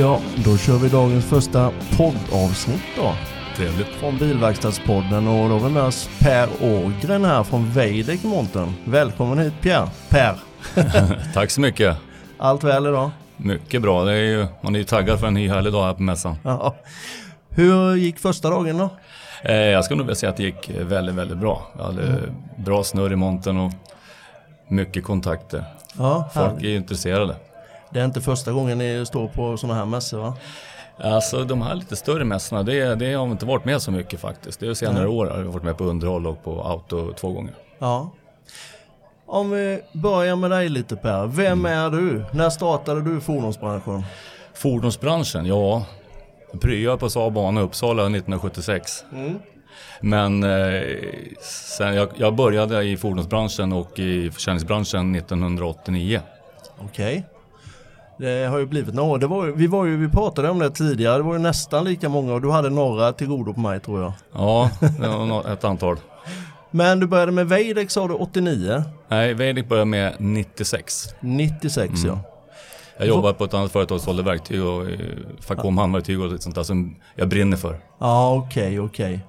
Ja, då kör vi dagens första poddavsnitt då. Trevligt. Från Bilverkstadspodden och då har vi med oss Per Ågren här från Veideck Monten. Välkommen hit Pierre. Per. Tack så mycket. Allt väl idag? Mycket bra. Det är ju, man är ju taggad för en ny härlig dag här på mässan. Ja. Hur gick första dagen då? Eh, jag skulle nog vilja säga att det gick väldigt, väldigt bra. Jag hade Mm. bra snurr i monten och mycket kontakter. Ja, Folk är intresserade. Det är inte första gången ni står på sådana här mässor va? Alltså de här lite större mässorna, det, det har vi inte varit med så mycket faktiskt. Det är senare år har vi varit med på underhåll och på auto två gånger. Ja. Om vi börjar med dig lite Per. Vem är du? När startade du fordonsbranschen? Fordonsbranschen, ja. Jag pryade på Saab Bana Uppsala 1976. Men eh, sen jag, jag började i fordonsbranschen och i försäljningsbranschen 1989. Okej. Det har ju blivit några. Det var, vi, var ju, vi pratade om det tidigare. Det var ju nästan lika många och du hade några till godo på mig tror jag. Ja, det var nå- ett antal. Men du började med Veideck sa du 89? Nej, Veideck började med 96. 96 ja. Jag jobbade på ett annat företag och sålde verktyg och eh, Facom handverktyg och sånt där som jag brinner för. Ja okej okej.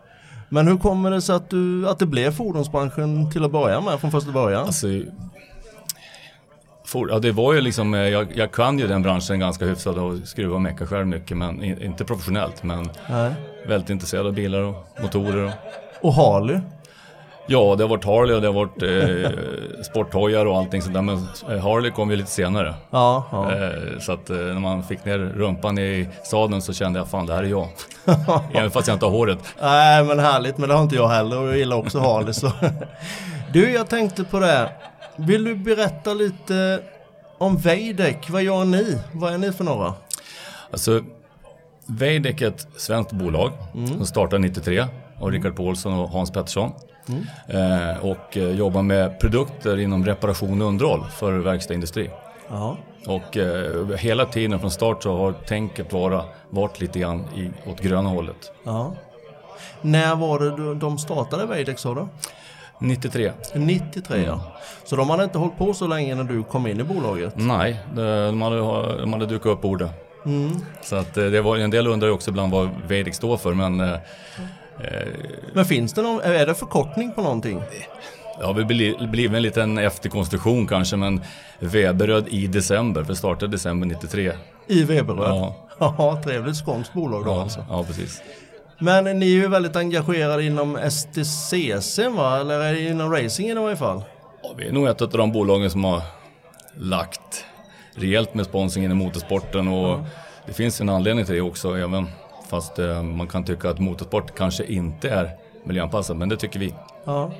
Men hur kommer det sig att, du, att det blev fordonsbranschen till att börja med från första början? Alltså, for, ja, det var ju liksom, eh, jag, jag kan ju den branschen ganska hyfsat och skruva och mecka själv mycket, men in, inte professionellt. Men Nej. väldigt intresserad av bilar och motorer. Och, Och Harley? ja, det har varit Harley och det har varit eh, sporthojar och allting sånt där. Men eh, Harley kom ju lite senare. Ja, ja. Eh, så att eh, när man fick ner rumpan i sadeln så kände jag fan det här är jag. Även fast jag inte har håret. Nej men härligt, men det har inte jag heller och jag gillar också Harley så. Du, jag tänkte på det. Vill du berätta lite om Veideck? Vad gör ni? Vad är ni för några? Alltså, Veideck är ett svenskt bolag som startade 93 av Rickard Paulsson och Hans Pettersson. Eh, och eh, jobbar med produkter inom reparation och underhåll för verkstadsindustri. Och eh, hela tiden från start så har tänket vara, varit lite grann i, åt gröna hållet. ja. När var det du- de startade Veideck sa du? 93? 93 ja. Så de hade inte hållit på så länge när du kom in i bolaget? Nej, de, hade, de hade dukat upp bordet. Så att eh, det var, en del undrar ju också ibland vad Veideck står för men eh, Men finns det någon, är det förkortning på någonting? Det har väl bli- blivit en liten efterkonstruktion kanske, men Weberöd i december, för startade december 93. I Veberöd? Ja. Ja, trevligt skånskt bolag då Ja, alltså. ja precis. Men ni är ju väldigt engagerade inom STCC va? Eller inom racingen i varje fall? Ja, vi är nog ett av de bolagen som har lagt rejält med sponsring inom motorsporten och det finns en anledning till det också, även fast eh, man kan tycka att motorsport kanske inte är miljöanpassad, men det tycker vi. Ja.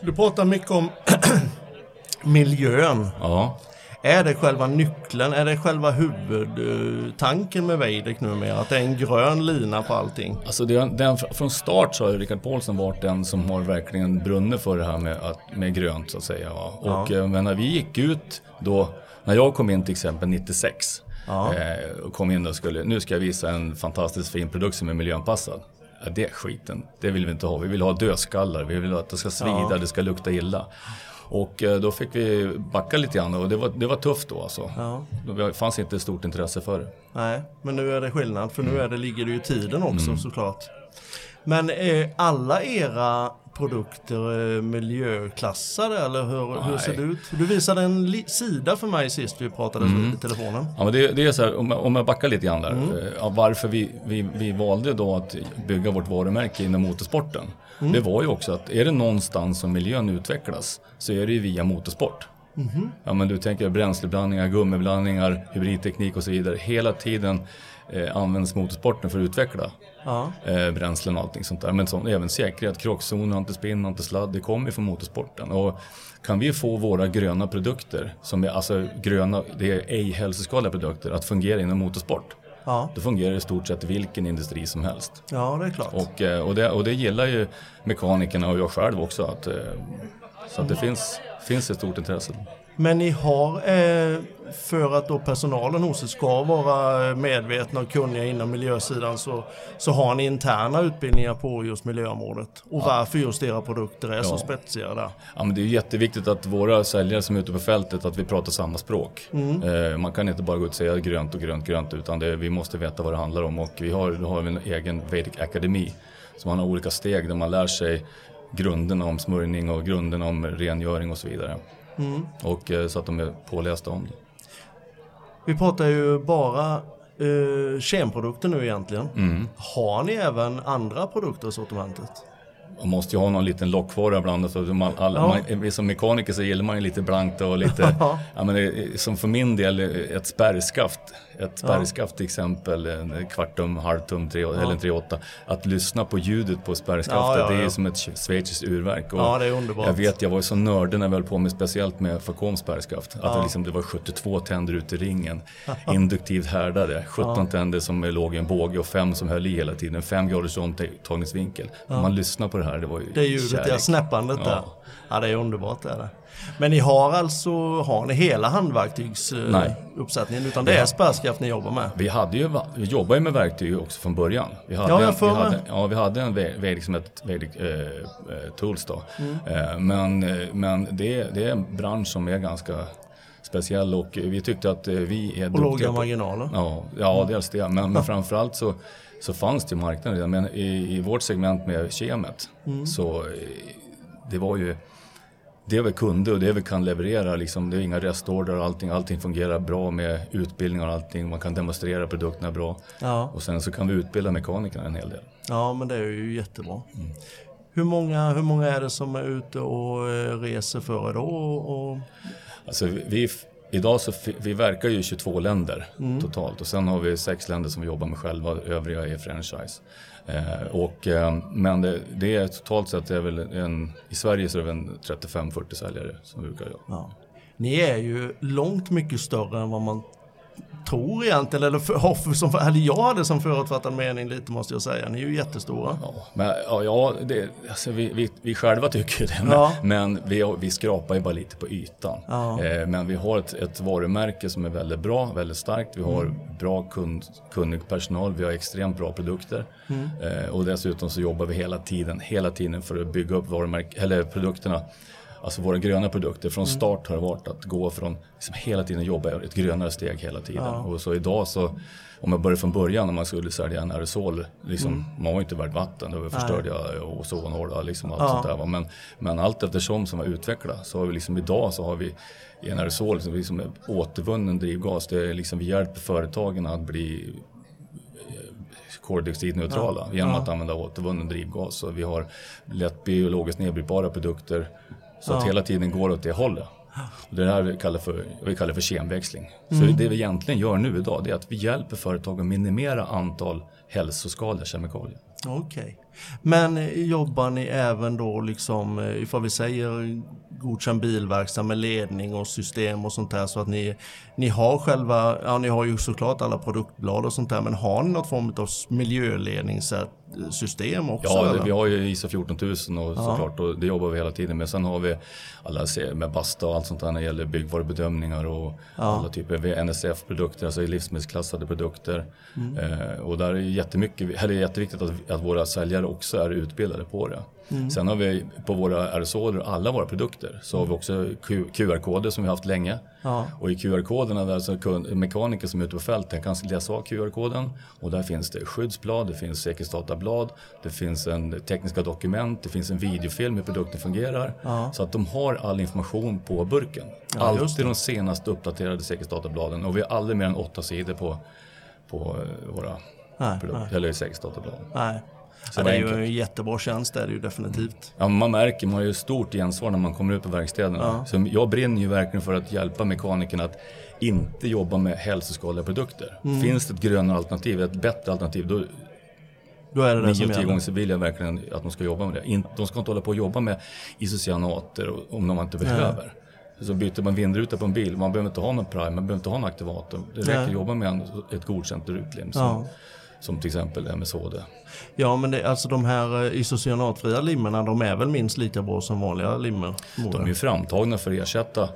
Du pratar mycket om miljön. Ja, Är det själva nyckeln? Är det själva huvudtanken med Veideck numera? Att det är en grön lina på allting? Alltså det, den, från start så har Rickard Paulsen varit den som har verkligen brunnit för det här med, att, med grönt så att säga. Och, eh, Men när vi gick ut då, när jag kom in till exempel 96 eh, och kom in och skulle, nu ska jag visa en fantastiskt fin produkt som är miljöanpassad. Ja, det är skiten, det vill vi inte ha. Vi vill ha dödskallar, vi vill att det ska svida, det ska lukta illa. Och eh, då fick vi backa lite grann och det var, det var tufft då alltså. Ja. Det fanns inte stort intresse för det. Nej, men nu är det skillnad för nu är det, ligger det ju i tiden också Mm. såklart. Men är alla era produkter eh, miljöklassade eller hur, hur ser det ut? Du visade en sida för mig sist vi pratade Mm. i telefonen. Ja, men det, det är så här, om, jag- om jag backar lite grann där. eh, Ja, varför vi, vi, vi valde då att bygga vårt varumärke inom motorsporten. Det var ju också att är det någonstans som miljön utvecklas så är det ju via motorsport. Ja, men du tänker bränsleblandningar, gummiblandningar, hybridteknik och så vidare. Hela tiden eh, används motorsporten för att utveckla Ja. eh, bränslen och allting sånt där. Men så, även säkerhet, krockzon, antispinn, antisladd, det kommer ju från motorsporten. Och kan vi få våra gröna produkter, som är alltså gröna, det är ej hälsoskadliga produkter, att fungera inom motorsport. Ja. Då fungerar i stort sett vilken industri som helst. ja, det är klart. Och, eh, och, det, och det gillar ju mekanikerna och jag själv också. Att, eh, så att det finns, finns ett stort intresse. Men ni har, eh, för att då personalen hos er ska vara medvetna och kunniga inom miljösidan så, så har ni interna utbildningar på just miljöområdet. Och varför just era produkter är så spetsiga där. Ja, men det är jätteviktigt att våra säljare som är ute på fältet, att vi pratar samma språk. Eh, man kan inte bara gå ut och säga grönt och grönt, grönt, utan det, vi måste veta vad det handlar om. Och vi har, då har vi en egen Vedic Akademi. Så man har olika steg där man lär sig grunderna om smörjning och grunderna om rengöring och så vidare. Och eh, så att de är pålästa om det. Vi pratar ju bara eh, kemprodukter nu egentligen. Mm. Har ni även andra produkter i sortimentet? Man måste ju ha någon liten lockvara ibland. Så man, all, Ja. man, som mekaniker så gillar man ju lite blankt och lite, ja, men det, som för min del, ett spärrskaft. Ett spärrskaft till exempel, en kvartum, halvtum, tre, eller en 3,8. Att lyssna på ljudet på spärrskaftet, Ja, ja, det är ja. ju som ett schweiziskt urverk. Och Ja, det är underbart. Jag vet, jag var ju så nördig när vi höll på med speciellt med Facoms spärrskaft. Att det, liksom, det var 72 tänder ut i ringen, induktivt härdade. 17 tänder som låg i en båge och fem som höll i hela tiden. Fem graders omtagningsvinkel. Man lyssnar på det här, det var ju Det ljudet, kärlek. ja, snäppandet Ja. där. Ja, det är underbart det är det. Men ni har alltså, har ni hela handverktygsuppsättningen? Utan det är spärrskaft ni jobbar med? Vi, hade ju, vi jobbade ju med verktyg också från början. Vi hade, Ja, jag vi hade, ja, vi hade en ve- Vedic som ett Vedic eh, eh, Tools då. Mm. Eh, men eh, men det, det är en bransch som är ganska speciell och vi tyckte att eh, vi är Och låga på... marginaler? Ja, ja dels det. Men, men framförallt så, så fanns det redan. Men i, i vårt segment med kemet Mm. så eh, det var ju det vi kunde och det vi kan leverera. Liksom, det är inga restorder och allting. Allting fungerar bra med utbildning och allting. Man kan demonstrera produkterna bra. Ja. Och sen så kan vi utbilda mekanikerna en hel del. Ja, men det är ju jättebra. Hur, många, hur många är det som är ute och eh, reser för er då? Och, Alltså vi, idag så vi verkar ju i 22 länder Mm. totalt och sen har vi sex länder som vi jobbar med själva, övriga är franchise. Eh, och, eh, men det, det är totalt sett är väl en, i Sverige så är det väl en 35-40 säljare som vi brukar göra. ja. Ni är ju långt mycket större än vad man tror egentligen. Eller, har som, eller jag hade som förutfattad mening lite måste jag säga. Ni är ju jättestora. Ja, men, ja, det, alltså vi, vi, vi själva tycker ju det, men, Ja. men vi, vi skrapar ju bara lite på ytan. Ja. Eh, men vi har ett, ett varumärke som är väldigt bra, väldigt starkt. Vi har bra kund, kunnig personal, vi har extremt bra produkter. Eh, och dessutom så jobbar vi hela tiden, hela tiden för att bygga upp varumärke, eller produkterna. Alltså våra gröna produkter. Från start har det varit att gå från liksom hela tiden jobba ett grönare steg hela tiden. Och så idag så, om jag börjar från början när man skulle sälja en aerosol, liksom, man var ju inte värd vatten, då förstörde jag ozonhåla liksom allt Ja. sånt där. Men, men allt eftersom som vi utvecklar så har vi liksom idag så har vi i en aerosol som liksom är återvunnen drivgas. Det är liksom vi hjälper företagen att bli koldioxidneutrala genom att använda återvunnen drivgas. Så vi har lätt biologiskt nedbrytbara produkter så att hela tiden går åt det hållet. Och det är det här vi kallar för, vi kallar för kemväxling. Så det vi egentligen gör nu idag det är att vi hjälper företag att minimera antal hälsoskadliga kemikalier. Okej. Men eh, jobbar ni även då liksom, eh, ifall vi säger godkänd bilverkstad med ledning och system och sånt där så att ni, ni har själva, ja ni har ju såklart alla produktblad och sånt där men har ni något form av miljöledningssystem också? Ja, eller? vi har ju ISO 14000 och såklart och det jobbar vi hela tiden med. Sen har vi alla med Basta och allt sånt där när det gäller byggvarubedömningar och alla typer av NSF-produkter, alltså livsmedelsklassade produkter. Mm. Eh, och där är det jättemycket, eller jätteviktigt att, att våra säljare också är utbildade på det. Mm. Sen har vi på våra aerosoler, alla våra produkter, så har vi också QR-koder som vi har haft länge. Ja. Och i QR-koderna där så kund, mekaniker som är ute på fältet kan läsa av QR-koden och där finns det skyddsblad, det finns säkerhetsdatablad, det finns en tekniska dokument, det finns en videofilm hur produkten fungerar. Så att de har all information på burken. just Alltid de senaste uppdaterade säkerhetsdatabladen och vi har aldrig mer än åtta sidor på, på eh, våra Nej, produkter, eller säkerhetsdatablad. Nej. Så Ja, det är ju en jättebra tjänst, det är det ju definitivt. Ja, man märker, man har ju stort gensvar när man kommer ut på verkstäderna. Så jag brinner ju verkligen för att hjälpa mekanikerna att inte jobba med hälsoskadliga produkter. Finns det ett grönare alternativ, ett bättre alternativ, då Då är det det som gäller. gånger så vill jag verkligen att de ska jobba med det. De ska inte hålla på och jobba med isocyanater om de inte behöver. Så byter man vindruta på en bil, man behöver inte ha någon prime, man behöver inte ha en aktivator. Det räcker Nej. att jobba med ett godkänt rutlim som, Ja. Som till exempel MSHD. Ja, men det, alltså de här eh, isocyanatfria limmerna, de är väl minst lika bra som vanliga limmer? De är ju framtagna för att ersätta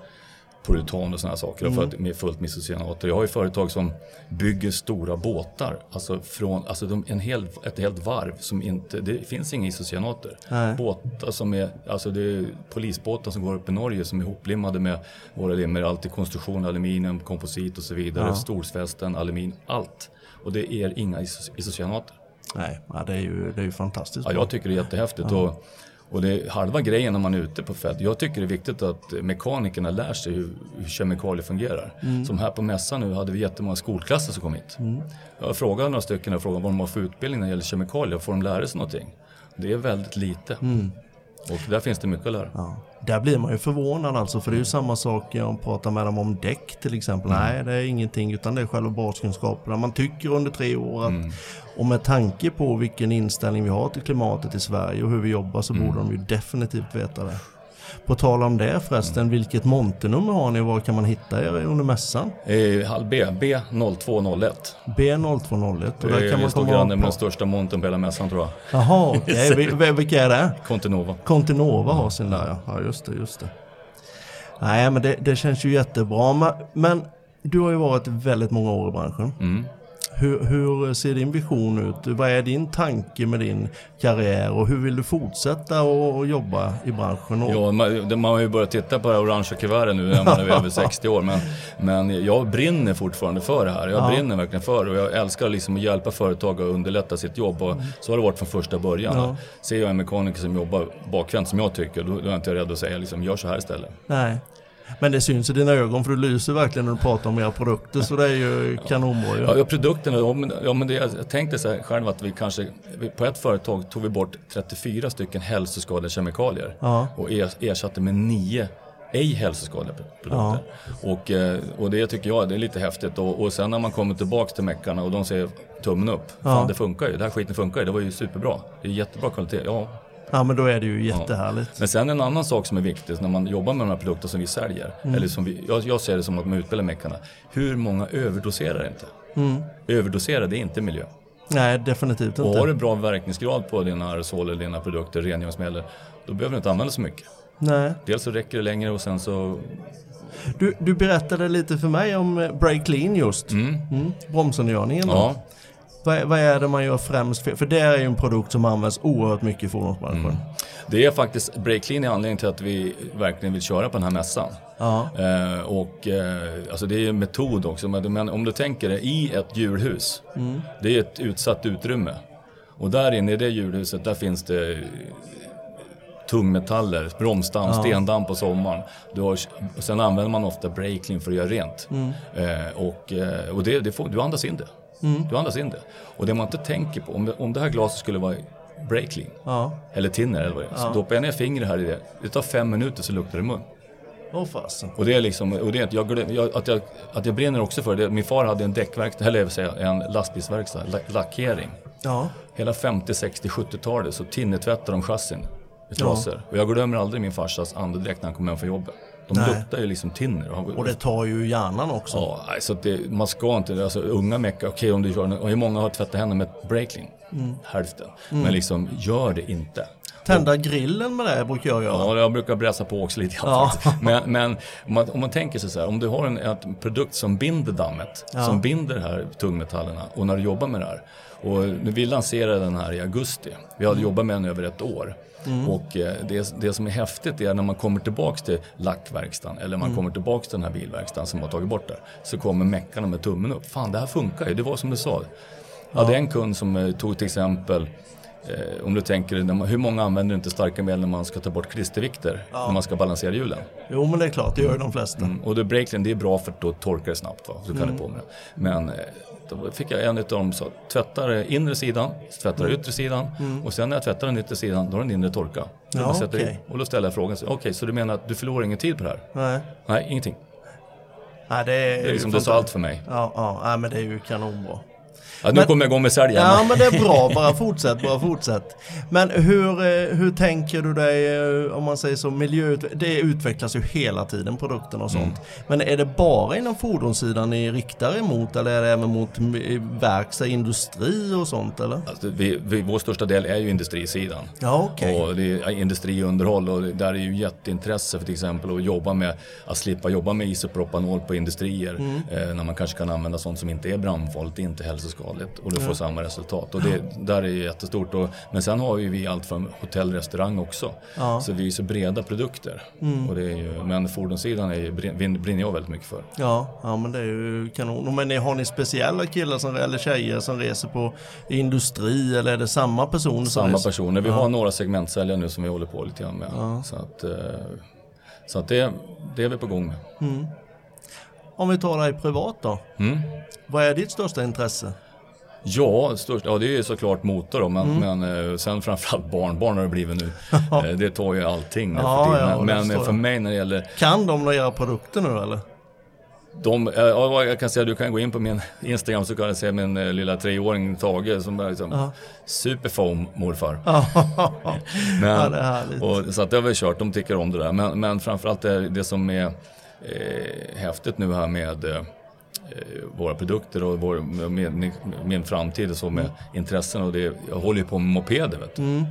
puritan och sådana saker. Mm. För att, med fullt med isocyanater. Jag har ju företag som bygger stora båtar. Alltså, från, alltså de, en hel, ett helt varv som inte, det finns inga isocyanater. Båtar som är, alltså det är polisbåtar som går upp i Norge som är hoplimmade med våra limmer. Allt i konstruktion, aluminium, komposit och så vidare. Ja. Storsfästen, aluminium, allt. Och det är inga isocyanater. Nej, ja, det, är ju, det är ju fantastiskt. Ja, jag tycker det är jättehäftigt. Ja. Och, och det är halva grejen när man är ute på fält. Jag tycker det är viktigt att mekanikerna lär sig hur, hur kemikalier fungerar. Mm. Som här på mässan nu hade vi jättemånga skolklasser som kom hit. Mm. Jag frågade några stycken och frågade vad de har för utbildning när det gäller kemikalier. Får de lära sig någonting? Det är väldigt lite. Mm. Och där finns det mycket att lära. Ja. Där blir man ju förvånad alltså, för det är ju samma sak om man pratar med dem om däck till exempel. Mm. Nej, det är ingenting utan det är själva baskunskaperna. Man tycker under tre år att, mm. och med tanke på vilken inställning vi har till klimatet i Sverige och hur vi jobbar så mm. borde de ju definitivt veta det. På tal om det förresten, mm. vilket montenummer har ni och var kan man hitta er under mässan? Eh, hall B, B0201. B0201 och där kan man komma granne med den största montern på hela mässan tror jag. Jaha. Okay. Vilka är det? Continova. Continova har sin där ja. Ja, just det, just det. Nej, men det, det känns ju jättebra. Men, men, du har ju varit väldigt många år i branschen. Mm. Hur, hur, ser din vision ut? Vad är din tanke med din karriär och hur vill du fortsätta att jobba i branschen? Ja, man, man har ju börjat titta på det orangea kuvertet nu när man är över 60 år. Men, men jag brinner fortfarande för det här. Jag ja. brinner verkligen för det och jag älskar liksom att hjälpa företag att underlätta sitt jobb. Och så har det varit från första början. Ja. Ser jag en mekaniker som jobbar bakvänt som jag tycker, då, då är jag inte rädd att säga liksom, gör så här istället. Nej. Men det syns i dina ögon för du lyser verkligen när du pratar om era produkter så det är ju kanonbra Ja, ja produkterna, ja, men, det, jag tänkte så här själv att vi kanske, på ett företag tog vi bort 34 stycken hälsoskadliga kemikalier ja. och ersatte med 9 ej hälsoskadliga produkter. Ja. Och, eh, och det tycker jag det är lite häftigt. Och, och sen när man kommer tillbaks till meckarna och de säger tummen upp. Fan ja. det funkar ju, det här skiten funkar ju, det var ju superbra. Det är jättebra kvalitet. Ja, Ja men då är det ju jättehärligt. Ja. Men sen en annan sak som är viktig när man jobbar med de här produkterna som vi säljer. Mm. Eller som vi, jag, jag ser det som att man utbildar meckarna. Hur många överdoserar inte? Mm. Överdoserar det är inte miljö. Nej definitivt inte. Och har du bra verkningsgrad på dina aerosoler, dina produkter, rengöringsmedel. Då behöver du inte använda så mycket. Nej. Dels så räcker det längre och sen så du, du berättade lite för mig om Break Clean just. Mm. Mm. Bromsrengörningen. Ja. Vad, vad, är det man gör främst för? För det är ju en produkt som används oerhört mycket i fordonsbranschen. Mm. Det är faktiskt Breakclean är anledningen till att vi verkligen vill köra på den här mässan. Ja. Eh, och eh, alltså det är en metod också, men om du tänker dig i ett djurhus. Mm. Det är ett utsatt utrymme. Och där inne i det djurhuset, där finns det tungmetaller, bromsdamm, ja. stendamm på sommaren. Du har, sen använder man ofta breakclean för att göra rent. Mm. Eh, och eh, och det, det får, du andas in det. Mm. Du andas in det. Och det man inte tänker på, om det, om det här glaset skulle vara breakling, ja. eller tinner eller vad det är, ja. så doppar jag ner fingret här i det. Det tar fem minuter så luktar det mun. Oh, fasen. Och det är liksom, och det är, jag, jag, att, jag, att jag brinner också för det. Min far hade en däckverkstad, eller jag vill säga en lastbilsverkstad, lackering. Ja. Hela 50, 60, 70-talet så tinnertvättade de chassin med trasor. Ja. Och jag glömmer aldrig min farsas andedräkt när han kom hem från jobbet. De Nej. luktar ju liksom tinner. Och det tar ju hjärnan också. Ja, så det, man ska inte, alltså unga meckar, okej okay, om du gör och hur många har tvättat händerna med breakling? Mm. Hälften. Mm. Men liksom, gör det inte. Tända och, grillen med det brukar jag göra. Ja, jag brukar bräsa på också lite grann ja. faktiskt. Men, men om, man, om man tänker sig så här, om du har en, en produkt som binder dammet, ja. som binder de här tungmetallerna och när du jobbar med det här. Och vi lanserade den här i augusti. Vi hade mm. jobbat med den över ett år. Mm. Och eh, det, det som är häftigt är när man kommer tillbaks till lackverkstan eller man mm. kommer tillbaks till den här bilverkstan som har tagit bort det. Så kommer meckarna med tummen upp. Fan det här funkar ju, det var som du sa. Jag hade en kund som eh, tog till exempel Eh, om du tänker, hur många använder inte starka medel när man ska ta bort klistervikter? Ja. När man ska balansera hjulen? Jo men det är klart, det gör ju de flesta. Mm. Och det det är bra för att då torkar det snabbt. Va? Så kan mm. det på med det. Men då fick jag en av dem som tvättar inre sidan, tvättar mm. yttre sidan mm. och sen när jag tvättar den yttre sidan då har den inre torka. Ja, okay. Och då ställer jag frågan, okej okay, så du menar att du förlorar ingen tid på det här? Nej. Nej, ingenting. Nej, det är, det är liksom det sa allt för mig. Ja, ja, men det är ju kanonbra. Ja, nu kommer jag igång med säljen. Ja, men det är bra. Bara fortsätt, bara fortsätt. Men hur, eh, hur tänker du dig, eh, om man säger så, miljö... Det utvecklas ju hela tiden, produkterna och sånt. Mm. Men är det bara inom fordonssidan ni riktar emot eller är det även mot verkstad, industri och sånt eller? Alltså, vi, vi, vår största del är ju industrisidan. Ja, okay. Och det är industriunderhåll och där är ju jätteintresse för till exempel att jobba med, att slippa jobba med isopropanol på industrier. Mm. Eh, när man kanske kan använda sånt som inte är brandfarligt, inte hälsoskadligt skadligt och du får samma resultat. Och det där är jättestort. Och, men sen har ju vi allt från hotell, restaurang också. Ja. Så vi är så breda produkter. Mm. Och det är ju, men fordonssidan är ju, brinner jag väldigt mycket för. Ja, ja men det är ju kanon. Men har ni speciella killar som, eller tjejer som reser på industri eller är det samma personer? Samma personer. Vi ja. har några segmentsäljare nu som vi håller på lite grann med. Ja. Så att, eh, så att det, det är vi på gång med. Mm. Om vi tar dig privat då. Mm. Vad är ditt största intresse? Ja, störst, ja det är såklart motor då, men, mm. men eh, sen framförallt barnbarn har det blivit nu. Eh, det tar ju allting ja, för tiden. men, men för mig när det gäller... Kan de göra produkter nu eller? De, ja, jag kan säga, du kan gå in på min Instagram så kan du se min eh, lilla treåring Tage som är liksom ja. superfoam morfar. men, ja. Och, så att det har vi kört, de tycker om det där. Men, men framförallt det, det som är eh, häftigt nu här med eh, Eh, våra produkter och vår, med, min framtid och så med mm. intressen. Och det, jag håller ju på med mopeder vet du. Mm.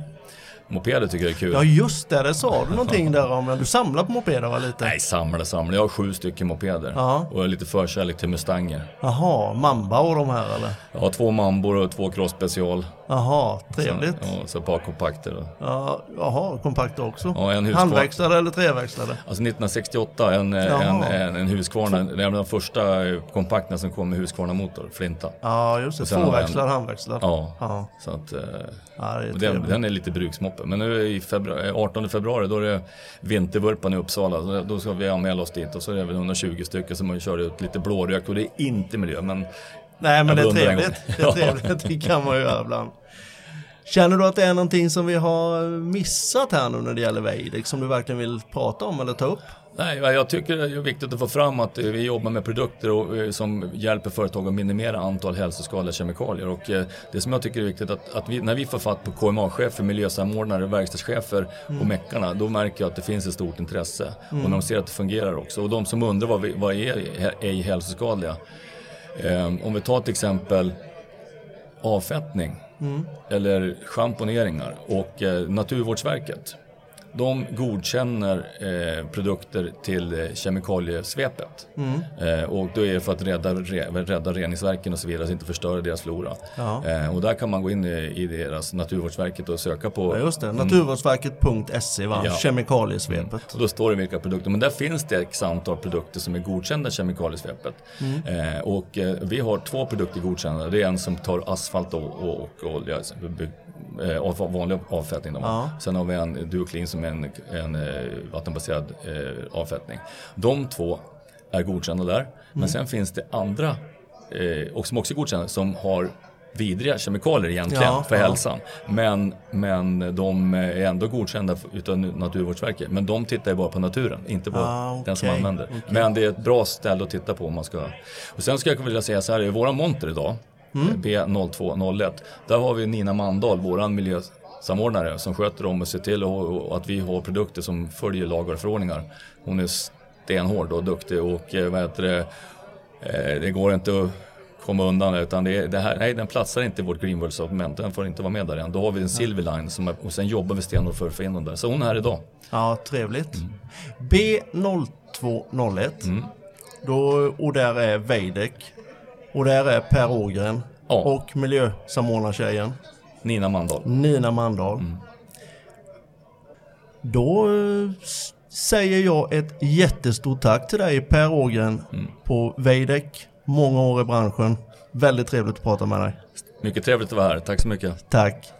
Mopeder tycker jag är kul. Ja just det, det sa du någonting där om. Du samlar på mopeder va lite? Nej, samlar samlar. Jag har sju stycken mopeder. Aha. Och jag har lite förkärlek till Mustanger. Jaha, Mamba och de här eller? Jag har två Mambor och två Cross Special. Jaha, trevligt. Så, ja, så ett par kompakter. Då. Ja, jaha, kompakter också? Ja, en Handväxlade eller treväxlade? Alltså 1968, en, en, en, en Husqvarna. Det är de första kompakterna som kom med Husqvarna-motor, Flinta. Ja, just det. Tvåväxlad, handväxlad. Ja, ja. så att... Eh, ja, den, den, är lite bruksmoppe. Men nu i februari, 18 februari, då är det vintervurpan i Uppsala. Då ska vi anmäla oss dit och så är det väl 120 stycken som kör ut lite blårök och det är inte miljö. Men Nej men det är trevligt. Det är trevligt, det kan man ju göra ibland. Känner du att det är någonting som vi har missat här nu när det gäller Veidex som du verkligen vill prata om eller ta upp? Nej, jag tycker det är viktigt att få fram att vi jobbar med produkter eh, som hjälper företag att minimera antal hälsoskadliga kemikalier. Och eh, det som jag tycker är viktigt att, att vi, när vi får fatt på KMA-chefer, miljösamordnare, verkstadschefer mm. och meckarna, då märker jag att det finns ett stort intresse. Mm. Och när de ser att det fungerar också. Och de som undrar vad, vi, vad är ej hälsoskadliga? Eh, om vi tar till exempel avfettning mm. eller schamponeringar och eh, Naturvårdsverket de godkänner eh, produkter till eh, kemikaliesvepet. Mm. Eh, och då är det för att rädda, rädda reningsverken och så vidare, så inte förstöra deras flora. Eh, och där kan man gå in i, i deras Naturvårdsverket och söka på... Ja, just det, naturvårdsverket.se va, ja. kemikaliesvepet. Mm. Och då står det vilka produkter, men där finns det ett antal produkter som är godkända kemikaliesvepet. Mm. Eh, och eh, vi har två produkter godkända, det är en som tar asfalt och, och, och olja, eh, vanlig avfettning. Sen har vi en Duoclean som en, en eh, vattenbaserad eh, avfettning. De två är godkända där. Mm. Men sen finns det andra, eh, och som också är godkända, som har vidriga kemikalier egentligen ja, för ja. hälsan. Men, men de är ändå godkända utav Naturvårdsverket. Men de tittar ju bara på naturen, inte på ah, okay. den som använder. Okay. Men det är ett bra ställe att titta på om man ska... Och sen ska jag vilja säga så här, i våra monter idag mm. B0201. Där har vi Nina Mandahl, våran miljösamordnare som sköter dem och ser till att vi har produkter som följer lagar och förordningar. Hon är stenhård och duktig och eh, vad heter det, eh, det går inte att komma undan utan det, det här, nej den platsar inte i vårt Greenworld-sortiment, den får inte vara med där än. Då har vi en Silverline som är, och sen jobbar vi stenhårt för att få in den där. Så hon är här idag. Ja, trevligt. Mm. B0201, mm. Då, och där är Veidek. Och där är Per Ågren ja. och miljösamordnartjejen. Nina Mandahl. Nina Mandahl. Mm. Då eh, säger jag ett jättestort tack till dig Per Ågren mm. på Veidek. Många år i branschen. Väldigt trevligt att prata med dig. Mycket trevligt att vara här. Tack så mycket. Tack.